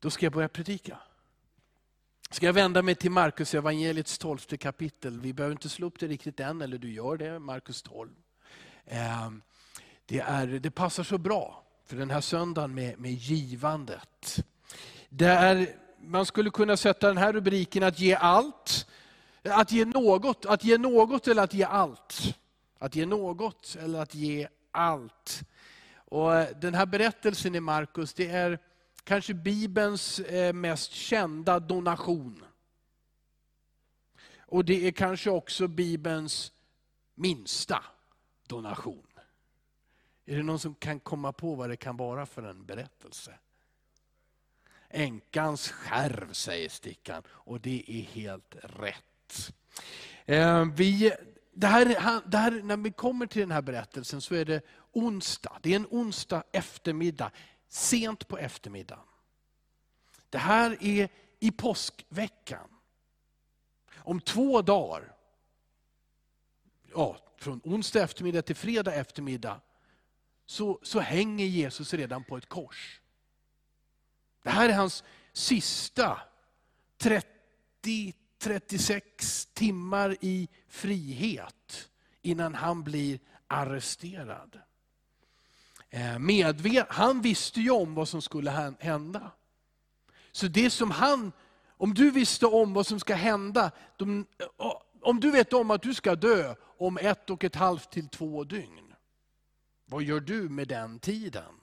Då ska jag börja predika. Ska jag vända mig till Markus evangeliets tolfte kapitel. Vi behöver inte slå upp det riktigt än, eller du gör det, Markus 12. Ehm, det, är, det passar så bra för den här söndagen med, med givandet. Det är, man skulle kunna sätta den här rubriken att ge allt, att ge något, att ge något eller att ge allt. Att ge något eller att ge allt. Och eh, den här berättelsen i Markus, det är kanske Bibelns eh, mest kända donation. Och det är kanske också Bibelns minsta donation. Är det någon som kan komma på vad det kan vara för en berättelse? Änkans skärv, säger Stickan. Och det är helt rätt. Eh, vi, det här, det här, när vi kommer till den här berättelsen så är det onsdag. Det är en onsdag eftermiddag, sent på eftermiddagen. Det här är i påskveckan. Om två dagar, ja, från onsdag eftermiddag till fredag eftermiddag, så, så hänger Jesus redan på ett kors. Det här är hans sista 30-36 timmar i frihet innan han blir arresterad. Eh, medveten. han visste ju om vad som skulle hända. Så det som han, om du visste om vad som ska hända, de, eh, om du vet om att du ska dö om ett och ett halvt till två dygn. Vad gör du med den tiden?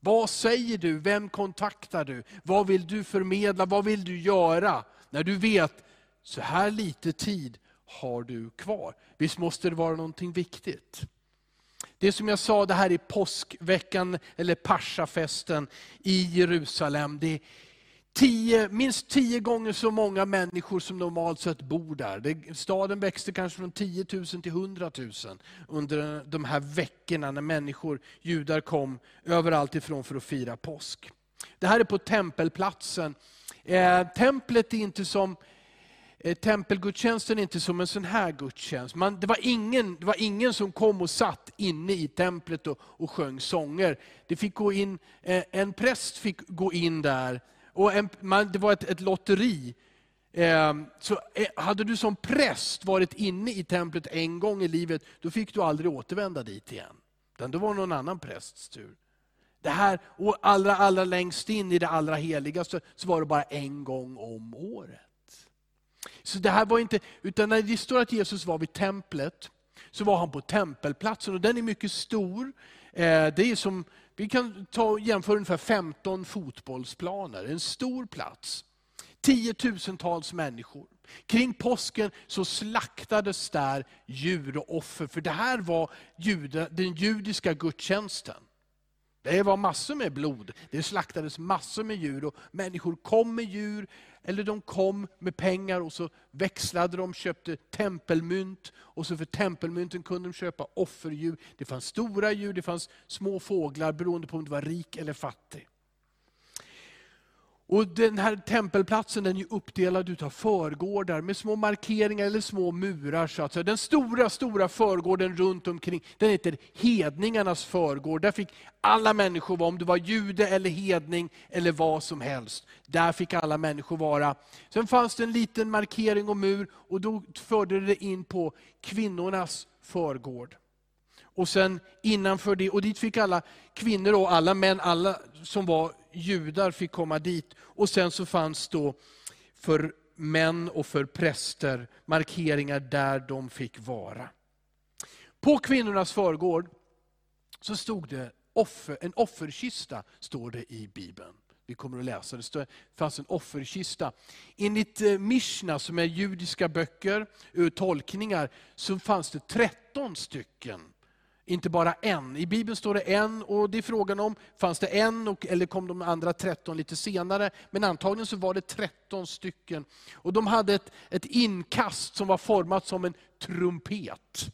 Vad säger du? Vem kontaktar du? Vad vill du förmedla? Vad vill du göra? När du vet, så här lite tid har du kvar. Visst måste det vara någonting viktigt? Det som jag sa, det här är påskveckan, eller paschafesten i Jerusalem. Det tio, minst tio gånger så många människor som normalt sett bor där. Det, staden växte kanske från 10 000 till 100 000 under de här veckorna när människor, judar kom överallt ifrån för att fira påsk. Det här är på tempelplatsen. Eh, templet är inte som eh, Tempelgudstjänsten är inte som en sån här gudstjänst. Man, det, var ingen, det var ingen som kom och satt inne i templet och, och sjöng sånger. Det fick gå in, eh, en präst fick gå in där och en, man, det var ett, ett lotteri. Eh, så eh, hade du som präst varit inne i templet en gång i livet, då fick du aldrig återvända dit igen. Utan då var någon annan prästs tur. Det här, och allra, allra längst in i det allra heligaste, så var det bara en gång om året. Så det här var inte, utan när det står att Jesus var vid templet, så var han på tempelplatsen och den är mycket stor. Eh, det är som vi kan ta jämföra ungefär 15 fotbollsplaner, en stor plats. Tiotusentals människor. Kring påsken så slaktades där djur och offer, för det här var jude, den judiska gudstjänsten. Det var massor med blod, det slaktades massor med djur och människor kom med djur, eller de kom med pengar och så växlade de, köpte tempelmynt. Och så för tempelmynten kunde de köpa offerdjur. Det fanns stora djur, det fanns små fåglar beroende på om du var rik eller fattig. Och Den här tempelplatsen den är uppdelad av förgårdar med små markeringar eller små murar. Så att säga. Den stora, stora förgården runt omkring, den heter hedningarnas förgård. Där fick alla människor vara, om du var jude eller hedning eller vad som helst. Där fick alla människor vara. Sen fanns det en liten markering och mur och då förde det in på kvinnornas förgård. Och sen innanför det, och dit fick alla kvinnor och alla män, alla som var judar fick komma dit. Och sen så fanns då för män och för präster markeringar där de fick vara. På kvinnornas förgård så stod det offer, en offerkista, står det i Bibeln. Vi kommer att läsa, det, det fanns en offerkista. Enligt eh, Mishna, som är judiska böcker, eh, tolkningar, så fanns det 13 stycken inte bara en. I Bibeln står det en och det är frågan om, fanns det en och, eller kom de andra 13 lite senare? Men antagligen så var det 13 stycken. Och de hade ett, ett inkast som var format som en trumpet.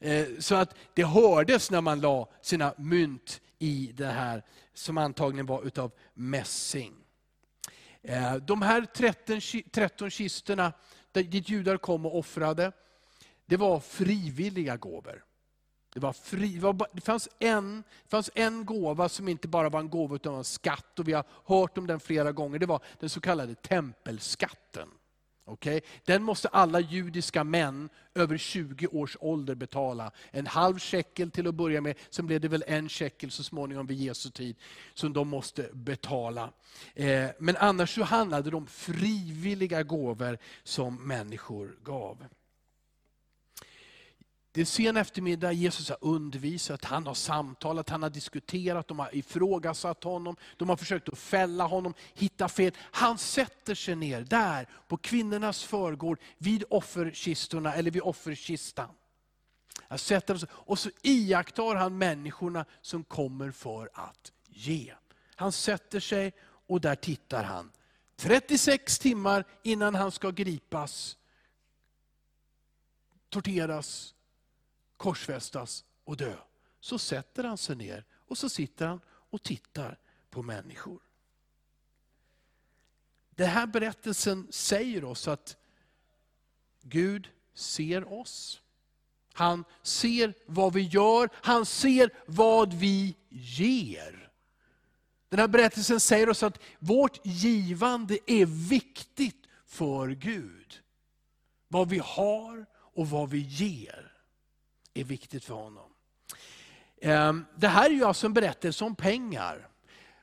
Eh, så att det hördes när man la sina mynt i det här, som antagligen var utav mässing. Eh, de här 13, 13 kistorna dit judar kom och offrade, det var frivilliga gåvor. Det, var fri, det, var, det, fanns en, det fanns en gåva som inte bara var en gåva utan en skatt. Och vi har hört om den flera gånger. Det var den så kallade tempelskatten. Okay? Den måste alla judiska män över 20 års ålder betala. En halv shekel till att börja med, sen blev det väl en shekel så småningom vid Jesu tid, som de måste betala. Eh, men annars så handlade det om frivilliga gåvor som människor gav. Det är sen eftermiddag, Jesus har undervisat, han har samtalat, han har diskuterat, de har ifrågasatt honom, de har försökt att fälla honom, hitta fel. Han sätter sig ner där på kvinnornas förgård vid offerkistorna, eller vid offerkistan. Han sätter sig, och så iakttar han människorna som kommer för att ge. Han sätter sig och där tittar han. 36 timmar innan han ska gripas, torteras, korsfästas och dö. Så sätter han sig ner och så sitter han och tittar på människor. Den här berättelsen säger oss att Gud ser oss. Han ser vad vi gör, han ser vad vi ger. Den här berättelsen säger oss att vårt givande är viktigt för Gud. Vad vi har och vad vi ger är viktigt för honom. Ehm, det här är ju alltså en berättelse om pengar.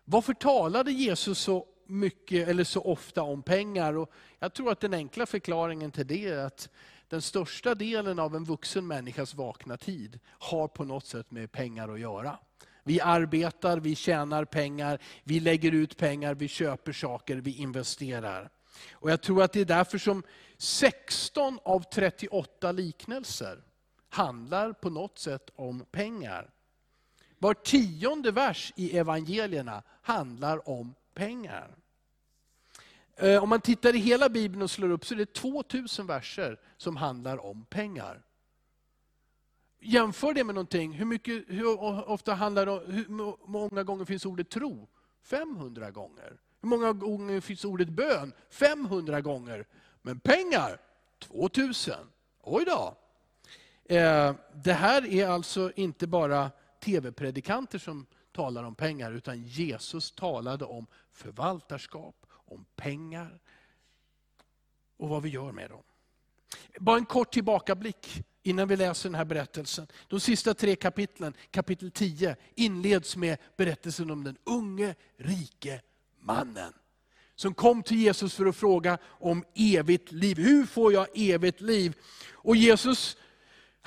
Varför talade Jesus så mycket eller så ofta om pengar? Och jag tror att den enkla förklaringen till det är att den största delen av en vuxen människas vakna tid har på något sätt med pengar att göra. Vi arbetar, vi tjänar pengar, vi lägger ut pengar, vi köper saker, vi investerar. Och Jag tror att det är därför som 16 av 38 liknelser handlar på något sätt om pengar. Var tionde vers i evangelierna handlar om pengar. Eh, om man tittar i hela Bibeln och slår upp så är det 2000 verser som handlar om pengar. Jämför det med någonting, hur, mycket, hur ofta handlar det, hur många gånger finns ordet tro? 500 gånger. Hur många gånger finns ordet bön? 500 gånger. Men pengar? 2000. Oj då. Eh, det här är alltså inte bara tv-predikanter som talar om pengar, utan Jesus talade om förvaltarskap, om pengar och vad vi gör med dem. Bara en kort tillbakablick innan vi läser den här berättelsen. De sista tre kapitlen, kapitel 10, inleds med berättelsen om den unge rike mannen. Som kom till Jesus för att fråga om evigt liv. Hur får jag evigt liv? Och Jesus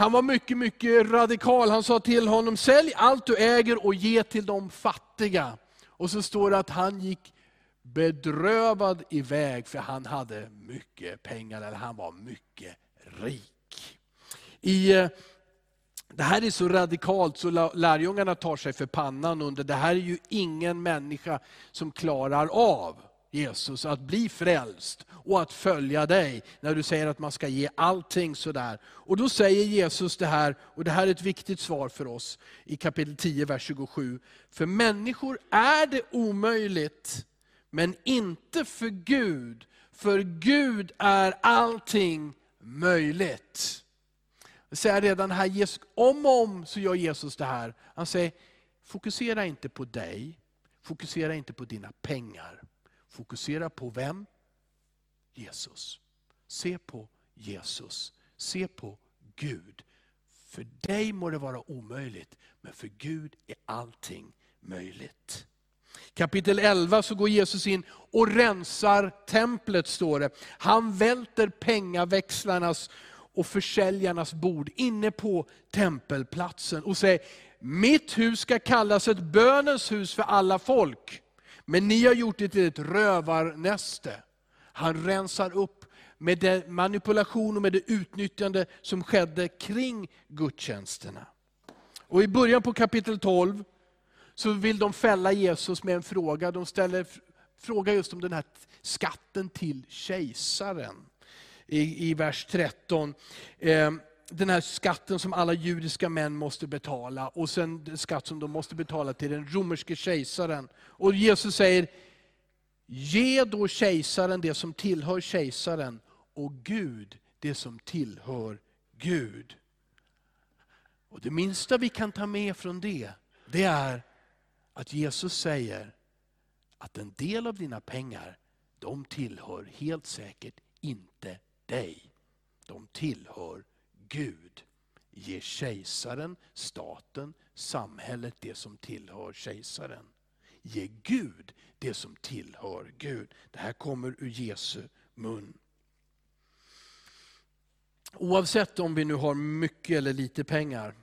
han var mycket, mycket radikal. Han sa till honom, sälj allt du äger och ge till de fattiga. Och så står det att han gick bedrövad iväg för han hade mycket pengar, eller han var mycket rik. I, eh, det här är så radikalt så lärjungarna tar sig för pannan under, det här är ju ingen människa som klarar av. Jesus, att bli frälst och att följa dig, när du säger att man ska ge allting sådär. Och då säger Jesus det här, och det här är ett viktigt svar för oss, i kapitel 10, vers 27. För människor är det omöjligt, men inte för Gud. För Gud är allting möjligt. Jag säger redan här, om och om så gör Jesus det här. Han säger, fokusera inte på dig, fokusera inte på dina pengar. Fokusera på vem? Jesus. Se på Jesus. Se på Gud. För dig må det vara omöjligt, men för Gud är allting möjligt. Kapitel 11 så går Jesus in och rensar templet, står det. Han välter pengaväxlarnas och försäljarnas bord inne på tempelplatsen och säger, mitt hus ska kallas ett bönens hus för alla folk. Men ni har gjort det till ett rövarnäste. Han rensar upp med den manipulation och med det utnyttjande som skedde kring gudstjänsterna. Och I början på kapitel 12 så vill de fälla Jesus med en fråga. De ställer fråga just om den här skatten till kejsaren. I, i vers 13. Eh, den här skatten som alla judiska män måste betala och sen skatt som de måste betala till den romerske kejsaren. Och Jesus säger, ge då kejsaren det som tillhör kejsaren och Gud det som tillhör Gud. Och Det minsta vi kan ta med från det, det är att Jesus säger att en del av dina pengar, de tillhör helt säkert inte dig. De tillhör Gud. Ge kejsaren, staten, samhället det som tillhör kejsaren. Ge Gud det som tillhör Gud. Det här kommer ur Jesu mun. Oavsett om vi nu har mycket eller lite pengar.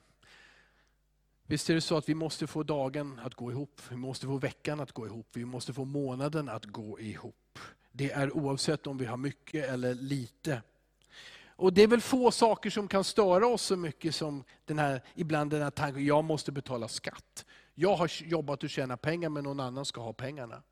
Visst är det så att vi måste få dagen att gå ihop, vi måste få veckan att gå ihop, vi måste få månaden att gå ihop. Det är oavsett om vi har mycket eller lite. Och Det är väl få saker som kan störa oss så mycket som den här, ibland den här tanken, jag måste betala skatt. Jag har jobbat och tjänat pengar men någon annan ska ha pengarna.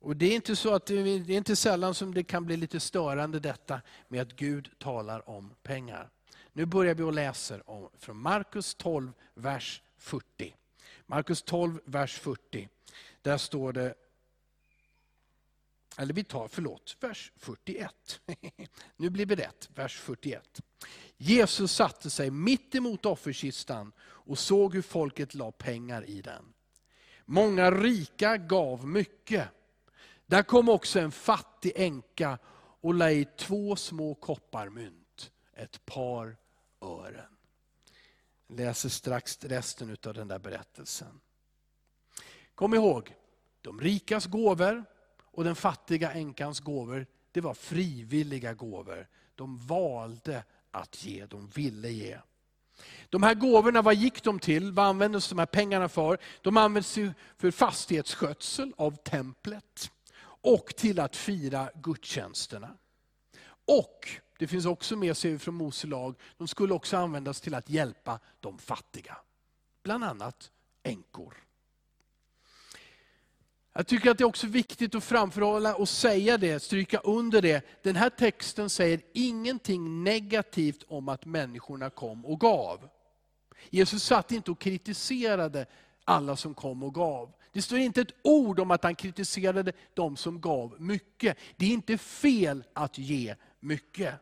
Och Det är inte så att eh, det är inte sällan som det kan bli lite störande detta med att Gud talar om pengar. Nu börjar vi och läser om, från Markus 12, vers 40. Markus 12, vers 40. Där står det, eller vi tar, förlåt, vers 41. nu blir det rätt, vers 41. Jesus satte sig mitt emot offerkistan och såg hur folket la pengar i den. Många rika gav mycket. Där kom också en fattig änka och la i två små kopparmynt, ett par ören. Jag läser strax resten av den där berättelsen. Kom ihåg, de rikas gåvor och den fattiga änkans gåvor, det var frivilliga gåvor. De valde att ge, de ville ge. De här gåvorna, vad gick de till? Vad användes de här pengarna för? De användes för fastighetsskötsel av templet och till att fira gudstjänsterna. Och, det finns också med sig från Mose lag, de skulle också användas till att hjälpa de fattiga. Bland annat änkor. Jag tycker att det är också viktigt att framförhålla och säga det, stryka under det. Den här texten säger ingenting negativt om att människorna kom och gav. Jesus satt inte och kritiserade alla som kom och gav. Det står inte ett ord om att han kritiserade de som gav mycket. Det är inte fel att ge mycket.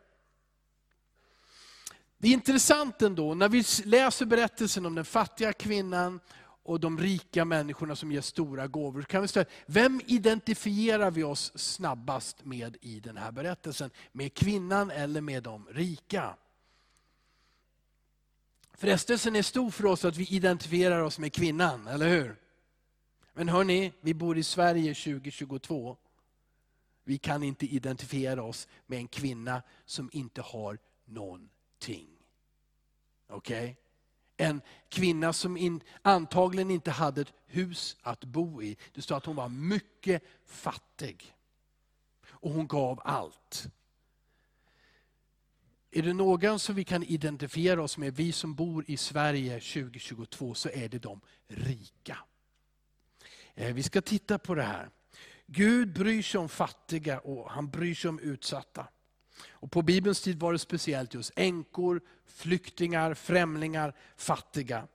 Det är intressant ändå, när vi läser berättelsen om den fattiga kvinnan och de rika människorna som ger stora gåvor. Kan vi säga, vem identifierar vi oss snabbast med i den här berättelsen? Med kvinnan eller med de rika? Frestelsen är stor för oss att vi identifierar oss med kvinnan, eller hur? Men hörni, vi bor i Sverige 2022. Vi kan inte identifiera oss med en kvinna som inte har någonting. Okej? Okay? En kvinna som in, antagligen inte hade ett hus att bo i. Det står att hon var mycket fattig. Och hon gav allt. Är det någon som vi kan identifiera oss med, vi som bor i Sverige 2022, så är det de rika. Eh, vi ska titta på det här. Gud bryr sig om fattiga och han bryr sig om utsatta. Och på Bibelns tid var det speciellt just änkor, flyktingar, främlingar, fattiga.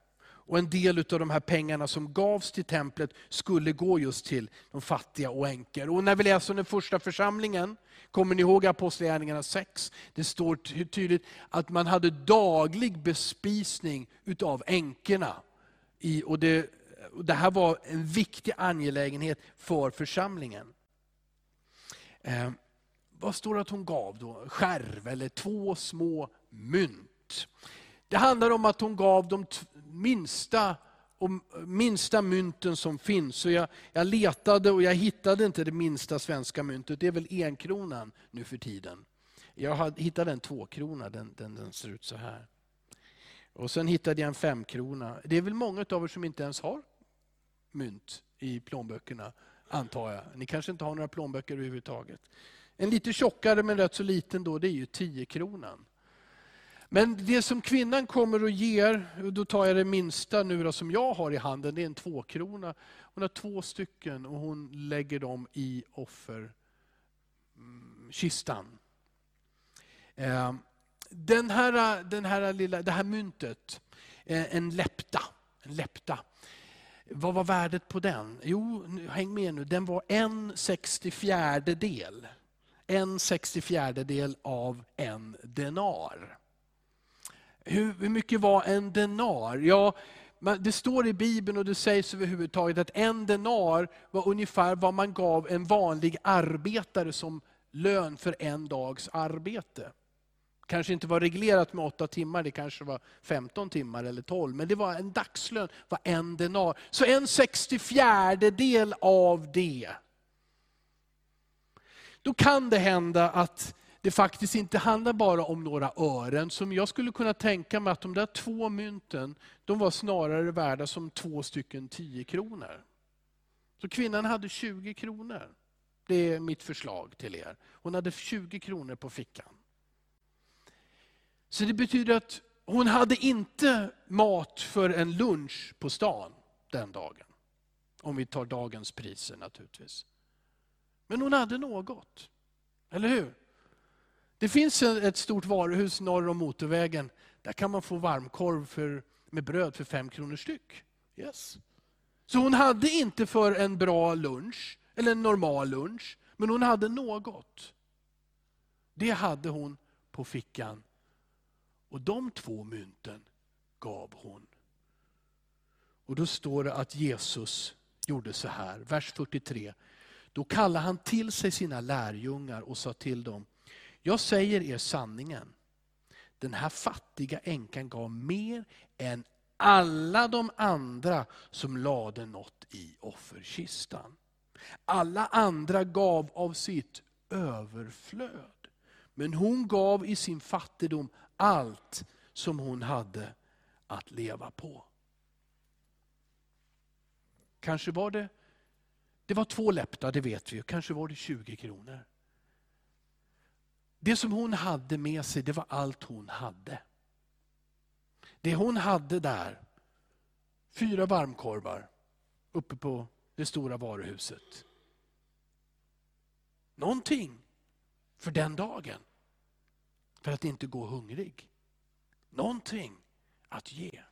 Och en del av de här pengarna som gavs till templet skulle gå just till de fattiga och änkor. Och när vi läser om den första församlingen, kommer ni ihåg Apostlagärningarna 6? Det står tydligt att man hade daglig bespisning utav änkorna. Och det, det här var en viktig angelägenhet för församlingen. Eh, vad står det att hon gav då? Skärv eller två små mynt. Det handlar om att hon gav de minsta, minsta mynten som finns. Så jag, jag letade och jag hittade inte det minsta svenska myntet. Det är väl enkronan nu för tiden. Jag hittade en tvåkrona, den, den, den ser ut så här. Och Sen hittade jag en femkrona. Det är väl många av er som inte ens har mynt i plånböckerna, antar jag. Ni kanske inte har några plånböcker överhuvudtaget. En lite tjockare men rätt så liten då, det är ju 10 kronan. Men det som kvinnan kommer och ger, då tar jag det minsta nu då, som jag har i handen, det är en tvåkrona. Hon har två stycken och hon lägger dem i offerkistan. Mm, ehm, den här, den här lilla, det här myntet, eh, en lepta. en lepta. Vad var värdet på den? Jo, häng med nu, den var en sextiofjärde del en sextiofjärdedel av en denar. Hur, hur mycket var en denar? Ja, det står i Bibeln och det sägs överhuvudtaget att en denar var ungefär vad man gav en vanlig arbetare som lön för en dags arbete. Kanske inte var reglerat med åtta timmar, det kanske var 15 timmar eller 12. Men det var en dagslön, var en denar. Så en sextiofjärde del av det. Då kan det hända att det faktiskt inte handlar bara om några ören. Som jag skulle kunna tänka mig att de där två mynten, de var snarare värda som två stycken 10 kronor. Så kvinnan hade 20 kronor. Det är mitt förslag till er. Hon hade 20 kronor på fickan. Så det betyder att hon hade inte mat för en lunch på stan den dagen. Om vi tar dagens priser naturligtvis. Men hon hade något. Eller hur? Det finns ett stort varuhus norr om motorvägen. Där kan man få varmkorv för, med bröd för fem kronor styck. Yes. Så hon hade inte för en bra lunch, eller en normal lunch, men hon hade något. Det hade hon på fickan. Och de två mynten gav hon. Och då står det att Jesus gjorde så här, vers 43. Då kallade han till sig sina lärjungar och sa till dem, jag säger er sanningen. Den här fattiga änkan gav mer än alla de andra som lade något i offerkistan. Alla andra gav av sitt överflöd. Men hon gav i sin fattigdom allt som hon hade att leva på. Kanske var det, det var två läppar, det vet vi, kanske var det 20 kronor. Det som hon hade med sig, det var allt hon hade. Det hon hade där, fyra varmkorvar uppe på det stora varuhuset. Någonting för den dagen. För att inte gå hungrig. Någonting att ge.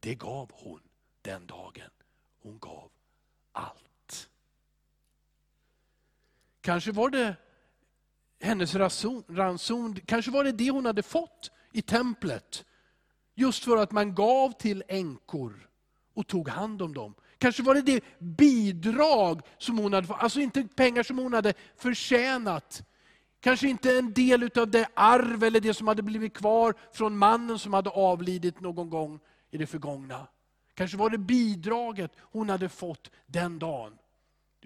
Det gav hon den dagen. Hon gav allt. Kanske var det hennes ranson, kanske var det det hon hade fått i templet. Just för att man gav till änkor och tog hand om dem. Kanske var det det bidrag som hon hade fått, alltså inte pengar som hon hade förtjänat. Kanske inte en del av det arv eller det som hade blivit kvar från mannen som hade avlidit någon gång i det förgångna. Kanske var det bidraget hon hade fått den dagen.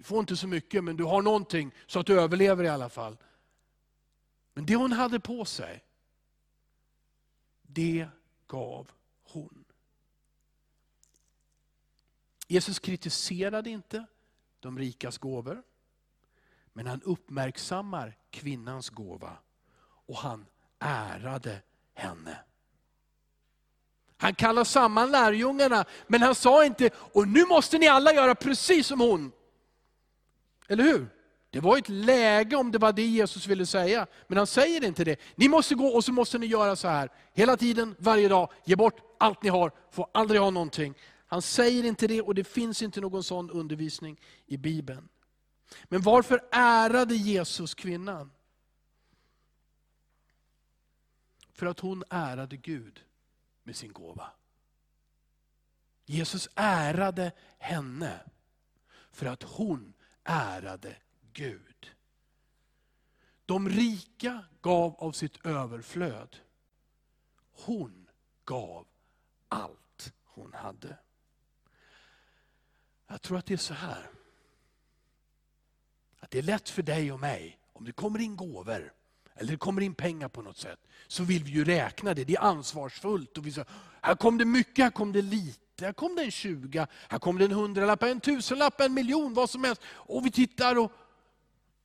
Du får inte så mycket men du har någonting så att du överlever i alla fall. Men det hon hade på sig, det gav hon. Jesus kritiserade inte de rikas gåvor. Men han uppmärksammar kvinnans gåva och han ärade henne. Han kallar samman lärjungarna, men han sa inte, och nu måste ni alla göra precis som hon. Eller hur? Det var ett läge om det var det Jesus ville säga. Men han säger inte det. Ni måste gå och så måste ni göra så här. Hela tiden, varje dag. Ge bort allt ni har, får aldrig ha någonting. Han säger inte det och det finns inte någon sån undervisning i Bibeln. Men varför ärade Jesus kvinnan? För att hon ärade Gud med sin gåva. Jesus ärade henne för att hon ärade Gud. De rika gav av sitt överflöd. Hon gav allt hon hade. Jag tror att det är så här. Att det är lätt för dig och mig, om det kommer in gåvor, eller det kommer in pengar på något sätt, så vill vi ju räkna det. Det är ansvarsfullt. Och vi säger, här kom det mycket, här kom det lite. Här kom det en 20, här kom det en hundralapp, en tusenlapp, en miljon, vad som helst. Och vi tittar och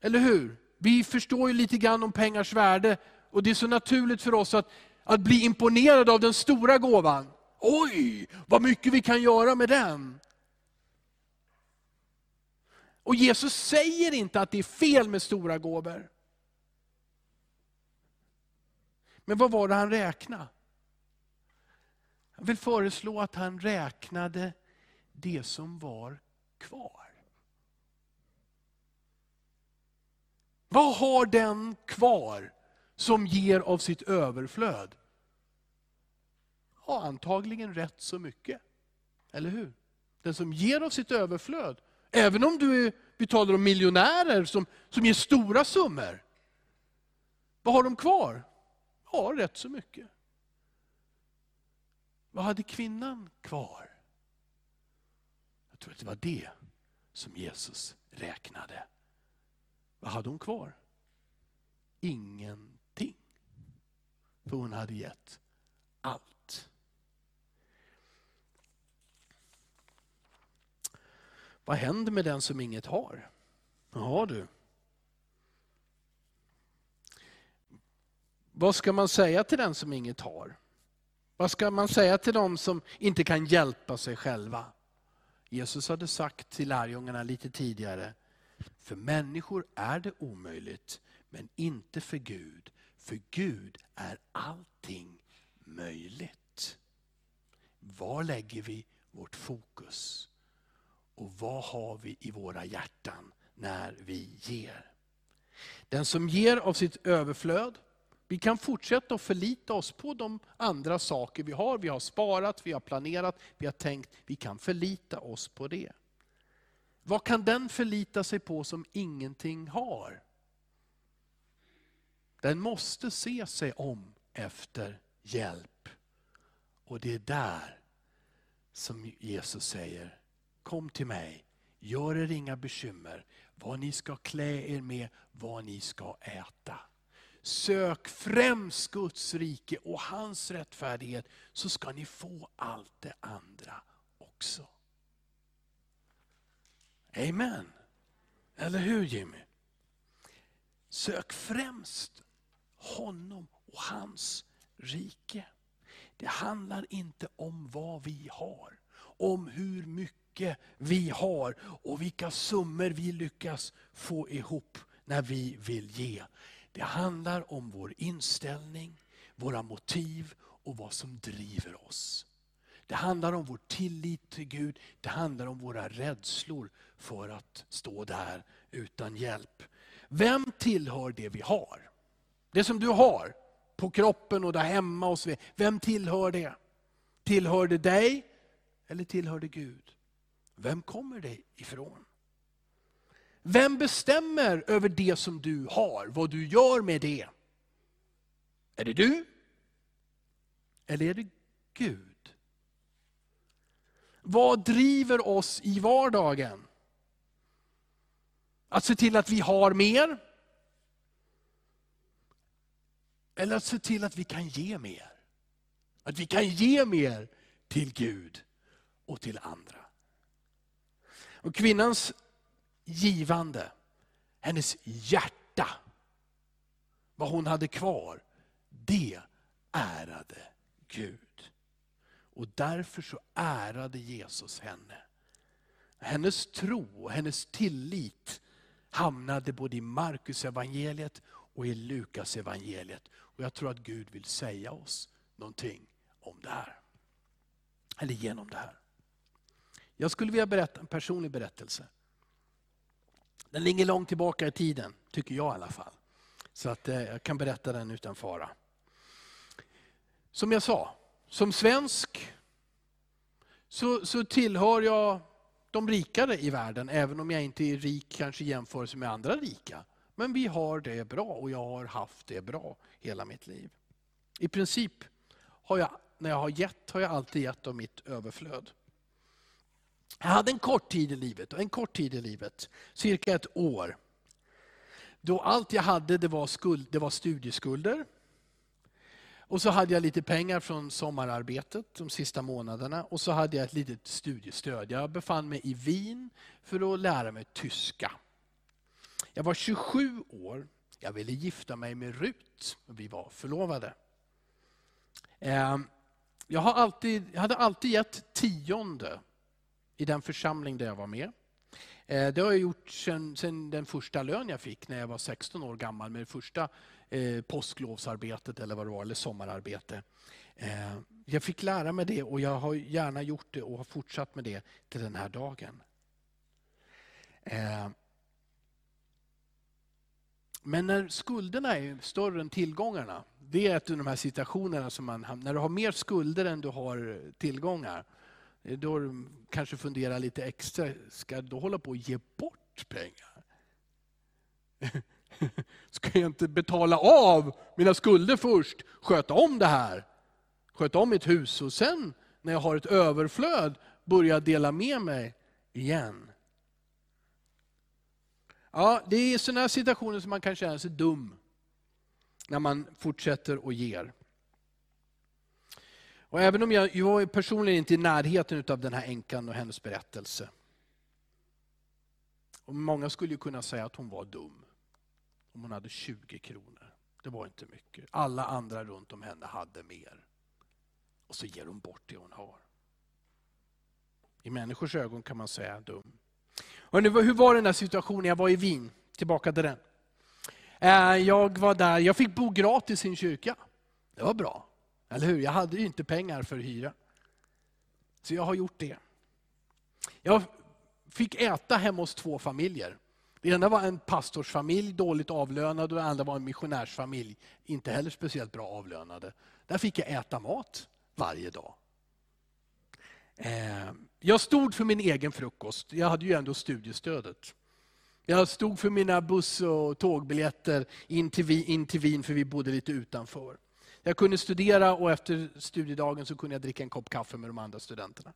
eller hur? Vi förstår ju lite grann om pengars värde och det är så naturligt för oss att, att bli imponerade av den stora gåvan. Oj, vad mycket vi kan göra med den. Och Jesus säger inte att det är fel med stora gåvor. Men vad var det han räknade? Jag vill föreslå att han räknade det som var kvar. Vad har den kvar som ger av sitt överflöd? Ja, antagligen rätt så mycket. Eller hur? Den som ger av sitt överflöd. Även om du är, vi talar om miljonärer som, som ger stora summor. Vad har de kvar? Ja, rätt så mycket. Vad hade kvinnan kvar? Jag tror att det var det som Jesus räknade. Vad hade hon kvar? Ingenting. För hon hade gett allt. Vad händer med den som inget har? Jaha du. Vad ska man säga till den som inget har? Vad ska man säga till dem som inte kan hjälpa sig själva? Jesus hade sagt till lärjungarna lite tidigare, för människor är det omöjligt, men inte för Gud. För Gud är allting möjligt. Var lägger vi vårt fokus? Och vad har vi i våra hjärtan när vi ger? Den som ger av sitt överflöd, vi kan fortsätta att förlita oss på de andra saker vi har. Vi har sparat, vi har planerat, vi har tänkt. Vi kan förlita oss på det. Vad kan den förlita sig på som ingenting har? Den måste se sig om efter hjälp. Och det är där som Jesus säger, kom till mig, gör er inga bekymmer, vad ni ska klä er med, vad ni ska äta. Sök främst Guds rike och hans rättfärdighet, så ska ni få allt det andra också. Amen. Eller hur Jimmy? Sök främst honom och hans rike. Det handlar inte om vad vi har, om hur mycket vi har och vilka summor vi lyckas få ihop när vi vill ge. Det handlar om vår inställning, våra motiv och vad som driver oss. Det handlar om vår tillit till Gud, det handlar om våra rädslor för att stå där utan hjälp. Vem tillhör det vi har? Det som du har på kroppen och där hemma och så vidare. Vem tillhör det? Tillhör det dig eller tillhör det Gud? Vem kommer det ifrån? Vem bestämmer över det som du har, vad du gör med det? Är det du? Eller är det Gud? Vad driver oss i vardagen? Att se till att vi har mer? Eller att se till att vi kan ge mer? Att vi kan ge mer till Gud och till andra. Och kvinnans givande, hennes hjärta, vad hon hade kvar, det ärade Gud. Och därför så ärade Jesus henne. Hennes tro och hennes tillit hamnade både i Markus evangeliet och i Lukas evangeliet. Och Jag tror att Gud vill säga oss någonting om det här. Eller genom det här. Jag skulle vilja berätta en personlig berättelse. Den ligger långt tillbaka i tiden, tycker jag i alla fall. Så att eh, jag kan berätta den utan fara. Som jag sa, som svensk så, så tillhör jag de rikare i världen, även om jag inte är rik kanske i jämförelse med andra rika. Men vi har det bra och jag har haft det bra hela mitt liv. I princip har jag, när jag har gett, har jag alltid gett av mitt överflöd. Jag hade en kort tid i livet, en kort tid i livet, cirka ett år. Då allt jag hade det var, skuld, det var studieskulder. Och så hade jag lite pengar från sommararbetet de sista månaderna och så hade jag ett litet studiestöd. Jag befann mig i Wien för att lära mig tyska. Jag var 27 år, jag ville gifta mig med Rut vi var förlovade. Ehm, jag, har alltid, jag hade alltid gett tionde i den församling där jag var med. Eh, det har jag gjort sedan, den första lön jag fick när jag var 16 år gammal med det första eh, påsklovsarbetet eller vad det var, eller sommararbete. Eh, jag fick lära mig det och jag har gärna gjort det och har fortsatt med det till den här dagen. Eh, men när skulderna är större än tillgångarna, det är ett av de här situationerna som man när du har mer skulder än du har tillgångar. Eh, då du kanske funderar lite extra, ska du hålla på att ge bort pengar? Ska jag inte betala av mina skulder först, sköta om det här, sköta om mitt hus och sen när jag har ett överflöd börja dela med mig igen. Ja, det är i sådana situationer som man kan känna sig dum när man fortsätter och ger. Och även om jag, jag är personligen inte i närheten av den här änkan och hennes berättelse. Och många skulle ju kunna säga att hon var dum. Om hon hade 20 kronor. Det var inte mycket. Alla andra runt om henne hade mer. Och så ger hon bort det hon har. I människors ögon kan man säga dum. Och nu, hur var den där situationen? Jag var i Wien, tillbaka till den. Eh, jag var där, jag fick bo gratis i en kyrka. Det var bra, eller hur? Jag hade ju inte pengar för hyra. Så jag har gjort det. Jag fick äta hemma hos två familjer. Det ena var en pastorsfamilj, dåligt avlönad, och det andra var en missionärsfamilj, inte heller speciellt bra avlönade. Där fick jag äta mat varje dag. Eh, jag stod för min egen frukost, jag hade ju ändå studiestödet. Jag stod för mina buss och tågbiljetter in till Wien, för vi bodde lite utanför. Jag kunde studera och efter studiedagen så kunde jag dricka en kopp kaffe med de andra studenterna.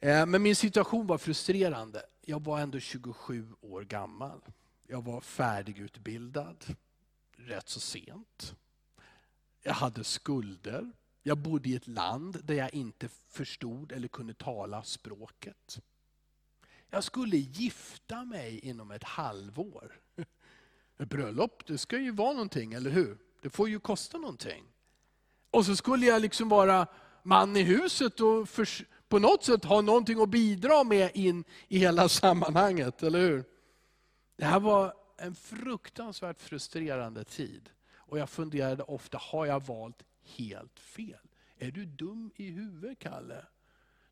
Eh, men min situation var frustrerande. Jag var ändå 27 år gammal. Jag var färdigutbildad rätt så sent. Jag hade skulder. Jag bodde i ett land där jag inte förstod eller kunde tala språket. Jag skulle gifta mig inom ett halvår. Ett bröllop, det ska ju vara någonting, eller hur? Det får ju kosta någonting. Och så skulle jag liksom vara man i huset och för, på något sätt ha någonting att bidra med in i hela sammanhanget, eller hur? Det här var en fruktansvärt frustrerande tid. Och jag funderade ofta, har jag valt helt fel? Är du dum i huvudet, Kalle?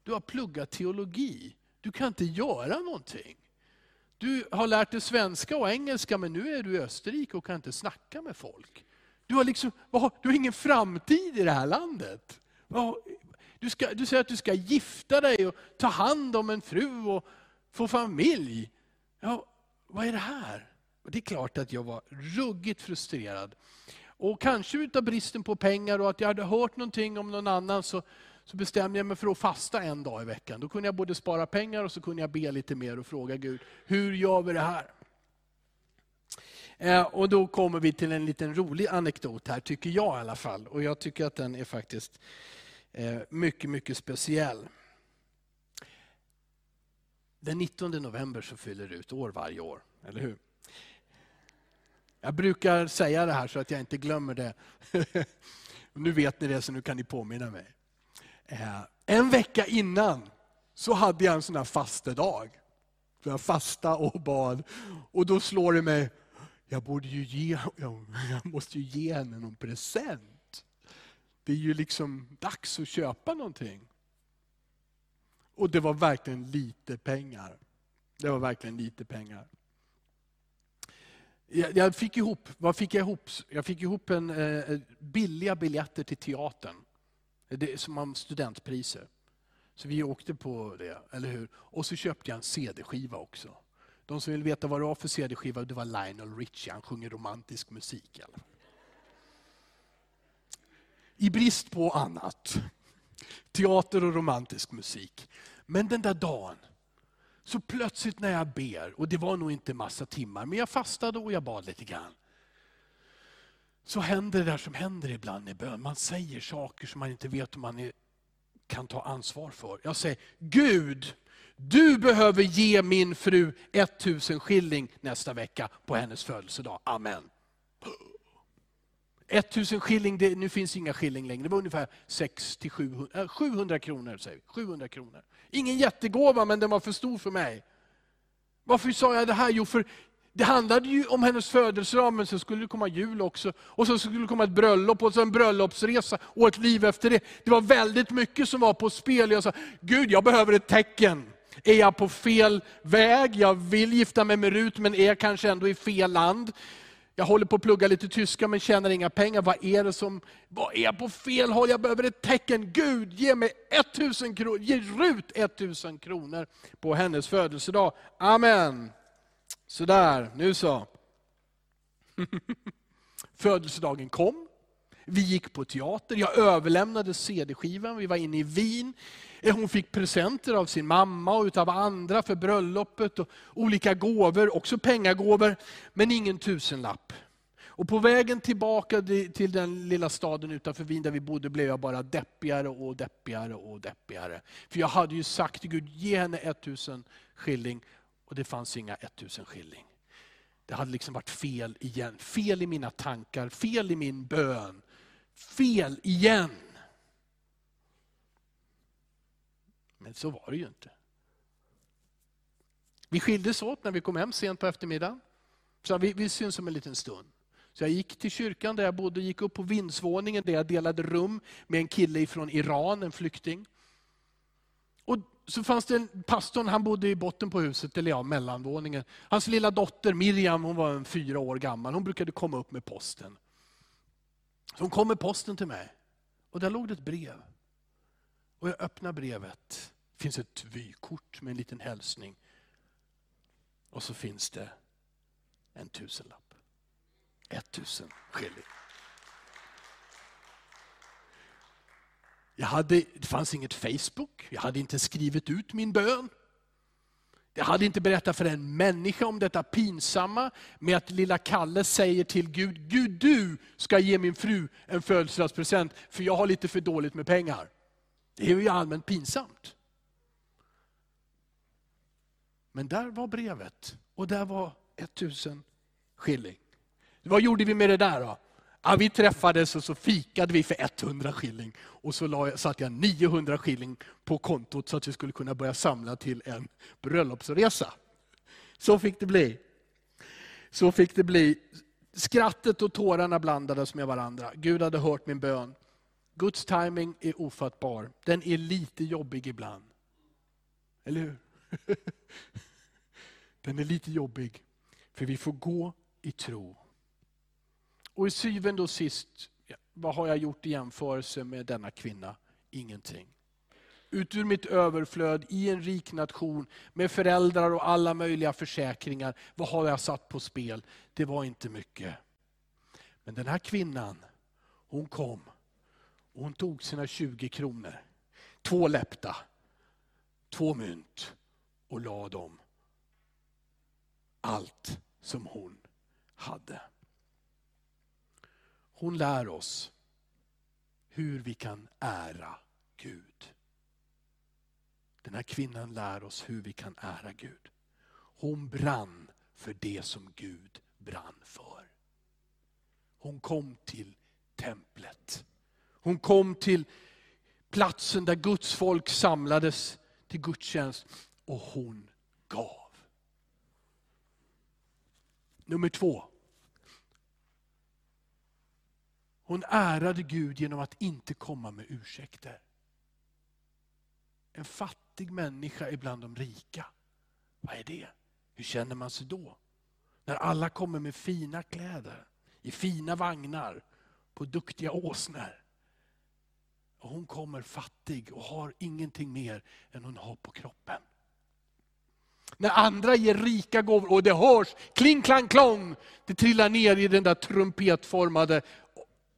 Du har pluggat teologi. Du kan inte göra någonting. Du har lärt dig svenska och engelska, men nu är du i Österrike och kan inte snacka med folk. Du har, liksom, du har ingen framtid i det här landet. Du, ska, du säger att du ska gifta dig och ta hand om en fru och få familj. Ja, vad är det här? Och det är klart att jag var ruggigt frustrerad. Och kanske utav bristen på pengar och att jag hade hört någonting om någon annan så, så bestämde jag mig för att fasta en dag i veckan. Då kunde jag både spara pengar och så kunde jag be lite mer och fråga Gud, hur gör vi det här? Eh, och då kommer vi till en liten rolig anekdot här, tycker jag i alla fall. Och jag tycker att den är faktiskt eh, mycket, mycket speciell. Den 19 november så fyller det ut år varje år, eller hur? Jag brukar säga det här så att jag inte glömmer det. nu vet ni det, så nu kan ni påminna mig. Eh, en vecka innan så hade jag en sån här fastedag. Så jag fasta och bad. Och då slår det mig, jag borde ju ge, jag måste ju ge henne någon present. Det är ju liksom dags att köpa någonting. Och det var verkligen lite pengar. Det var verkligen lite pengar. Jag fick ihop, vad fick jag ihop? Jag fick ihop en, eh, billiga biljetter till teatern. Det, som om studentpriser. Så vi åkte på det, eller hur? Och så köpte jag en CD-skiva också. De som vill veta vad det var för CD-skiva, det var Lionel Richie. Han sjunger romantisk musik. Eller? I brist på annat. Teater och romantisk musik. Men den där dagen, så plötsligt när jag ber, och det var nog inte massa timmar, men jag fastade och jag bad lite grann. Så händer det där som händer ibland i bön. Man säger saker som man inte vet om man är, kan ta ansvar för. Jag säger, Gud, du behöver ge min fru 1000 skilling nästa vecka på hennes födelsedag. Amen. 1000 skilling, det, nu finns inga skilling längre, det var ungefär 600-700 700 eh, kronor. Säger vi. 700 kronor. Ingen jättegåva, men den var för stor för mig. Varför sa jag det här? Jo, för det handlade ju om hennes födelsedag, men så skulle det komma jul också. Och så skulle det komma ett bröllop och så en bröllopsresa och ett liv efter det. Det var väldigt mycket som var på spel. Jag sa, Gud jag behöver ett tecken. Är jag på fel väg? Jag vill gifta mig med Rut, men är kanske ändå i fel land. Jag håller på att plugga lite tyska men tjänar inga pengar. Vad är det som, vad är jag på fel håll? Jag behöver ett tecken. Gud, ge mig 1000 kronor, ge Rut 1000 kronor på hennes födelsedag. Amen. Sådär, nu så. Födelsedagen kom. Vi gick på teater, jag överlämnade CD-skivan, vi var inne i Wien. Eh, hon fick presenter av sin mamma och av andra för bröllopet. Och olika gåvor, också pengagåvor, men ingen tusenlapp. Och på vägen tillbaka till den lilla staden utanför Wien där vi bodde blev jag bara deppigare och deppigare och deppigare. För jag hade ju sagt till Gud, ge henne 1000 skilling och det fanns inga 1000 skilling. Det hade liksom varit fel igen. Fel i mina tankar, fel i min bön. Fel igen. Men så var det ju inte. Vi skildes åt när vi kom hem sent på eftermiddagen. Så vi, vi syns om en liten stund. Så jag gick till kyrkan där jag bodde, gick upp på vindsvåningen där jag delade rum med en kille från Iran, en flykting. Så fanns det en pastorn, han bodde i botten på huset, eller ja, mellanvåningen. Hans lilla dotter Miriam, hon var en fyra år gammal, hon brukade komma upp med posten. Så hon kom med posten till mig. Och där låg det ett brev. Och jag öppnar brevet. Det finns ett vykort med en liten hälsning. Och så finns det en tusenlapp. Ett tusen skilling. Jag hade, det fanns inget Facebook, jag hade inte skrivit ut min bön. Jag hade inte berättat för en människa om detta pinsamma med att lilla Kalle säger till Gud, Gud du ska ge min fru en födelsedagspresent för jag har lite för dåligt med pengar. Det är ju allmänt pinsamt. Men där var brevet och där var 1000 skilling. Vad gjorde vi med det där då? Ja, vi träffades och så fikade vi för 100 skilling. Och så satte jag 900 skilling på kontot så att vi skulle kunna börja samla till en bröllopsresa. Så fick det bli. Så fick det bli. Skrattet och tårarna blandades med varandra. Gud hade hört min bön. Guds timing är ofattbar. Den är lite jobbig ibland. Eller hur? Den är lite jobbig. För vi får gå i tro. Och i syvende och sist, vad har jag gjort i jämförelse med denna kvinna? Ingenting. Ut ur mitt överflöd i en rik nation med föräldrar och alla möjliga försäkringar. Vad har jag satt på spel? Det var inte mycket. Men den här kvinnan, hon kom och hon tog sina 20 kronor, två läppta, två mynt och la dem allt som hon hade. Hon lär oss hur vi kan ära Gud. Den här kvinnan lär oss hur vi kan ära Gud. Hon brann för det som Gud brann för. Hon kom till templet. Hon kom till platsen där Guds folk samlades till gudstjänst och hon gav. Nummer två. Hon ärade Gud genom att inte komma med ursäkter. En fattig människa är bland de rika. Vad är det? Hur känner man sig då? När alla kommer med fina kläder, i fina vagnar, på duktiga åsnor. Och hon kommer fattig och har ingenting mer än hon har på kroppen. När andra ger rika gåvor och det hörs kling klang klong, det trillar ner i den där trumpetformade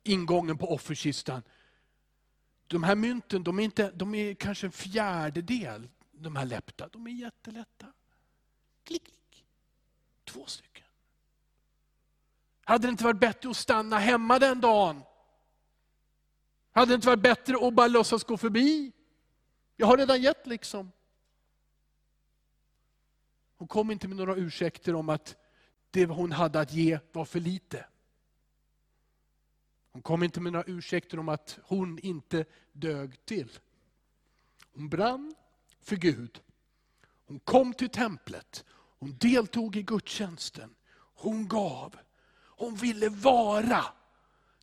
ingången på offerkistan. De här mynten de är, inte, de är kanske en fjärdedel, de här läppta. De är jättelätta. Klick, klick. Två stycken. Hade det inte varit bättre att stanna hemma den dagen? Hade det inte varit bättre att bara låtsas gå förbi? Jag har redan gett liksom. Hon kom inte med några ursäkter om att det hon hade att ge var för lite. Hon kom inte med några ursäkter om att hon inte dög till. Hon brann för Gud. Hon kom till templet. Hon deltog i gudstjänsten. Hon gav. Hon ville vara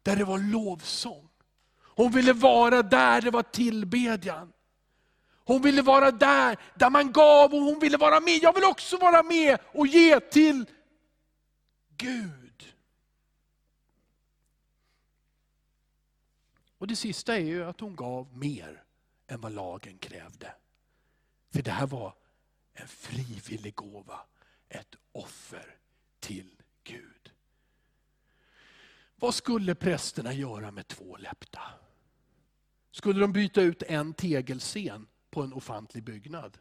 där det var lovsång. Hon ville vara där det var tillbedjan. Hon ville vara där, där man gav och hon ville vara med. Jag vill också vara med och ge till Gud. Och det sista är ju att hon gav mer än vad lagen krävde. För det här var en frivillig gåva, ett offer till Gud. Vad skulle prästerna göra med två läppta? Skulle de byta ut en tegelscen på en ofantlig byggnad?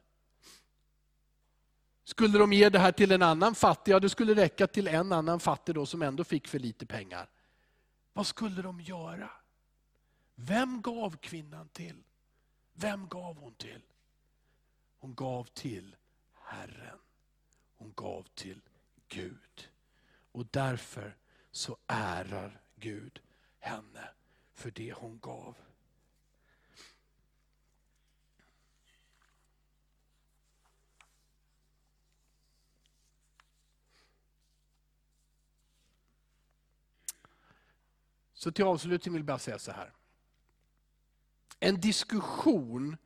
Skulle de ge det här till en annan fattig, ja det skulle räcka till en annan fattig då som ändå fick för lite pengar. Vad skulle de göra? Vem gav kvinnan till? Vem gav hon till? Hon gav till Herren. Hon gav till Gud. Och därför så ärar Gud henne för det hon gav. Så till avslutning vill jag bara säga så här. En diskussion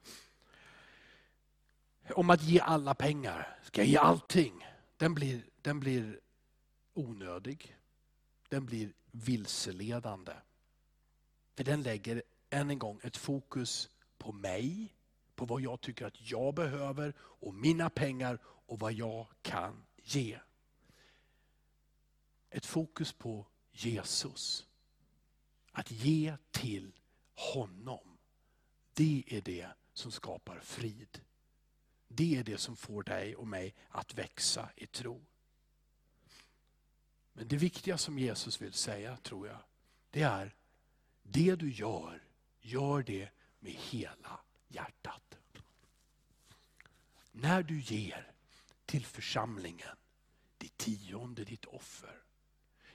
om att ge alla pengar, ska jag ge allting? Den blir, den blir onödig. Den blir vilseledande. För den lägger än en gång ett fokus på mig, på vad jag tycker att jag behöver och mina pengar och vad jag kan ge. Ett fokus på Jesus. Att ge till honom. Det är det som skapar frid. Det är det som får dig och mig att växa i tro. Men det viktiga som Jesus vill säga, tror jag, det är det du gör, gör det med hela hjärtat. När du ger till församlingen, ditt tionde, ditt offer,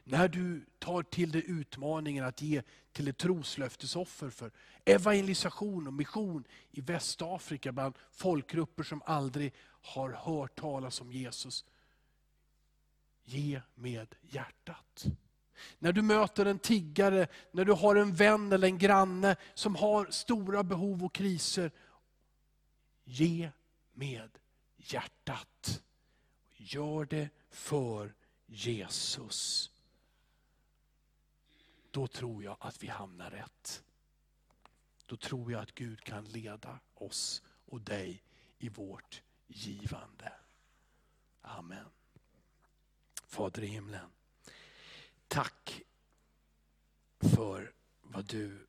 när du tar till dig utmaningen att ge till ett troslöftesoffer för evangelisation och mission i Västafrika bland folkgrupper som aldrig har hört talas om Jesus. Ge med hjärtat. När du möter en tiggare, när du har en vän eller en granne som har stora behov och kriser. Ge med hjärtat. Gör det för Jesus då tror jag att vi hamnar rätt. Då tror jag att Gud kan leda oss och dig i vårt givande. Amen. Fader i himlen, tack för vad du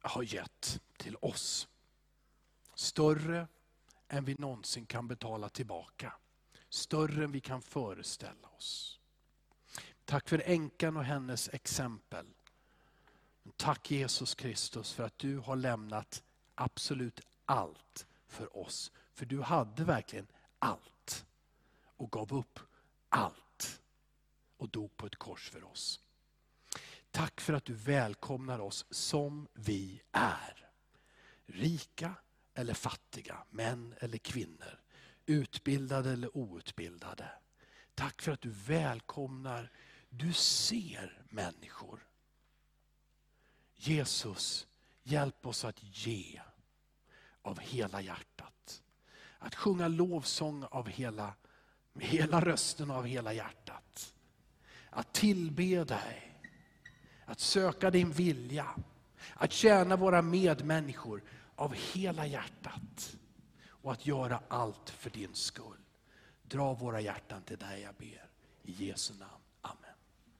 har gett till oss. Större än vi någonsin kan betala tillbaka. Större än vi kan föreställa oss. Tack för änkan och hennes exempel. Tack Jesus Kristus för att du har lämnat absolut allt för oss. För du hade verkligen allt och gav upp allt och dog på ett kors för oss. Tack för att du välkomnar oss som vi är. Rika eller fattiga, män eller kvinnor, utbildade eller outbildade. Tack för att du välkomnar du ser människor. Jesus, hjälp oss att ge av hela hjärtat. Att sjunga lovsång av hela, med hela rösten av hela hjärtat. Att tillbe dig. Att söka din vilja. Att tjäna våra medmänniskor av hela hjärtat. Och att göra allt för din skull. Dra våra hjärtan till dig, jag ber. I Jesu namn.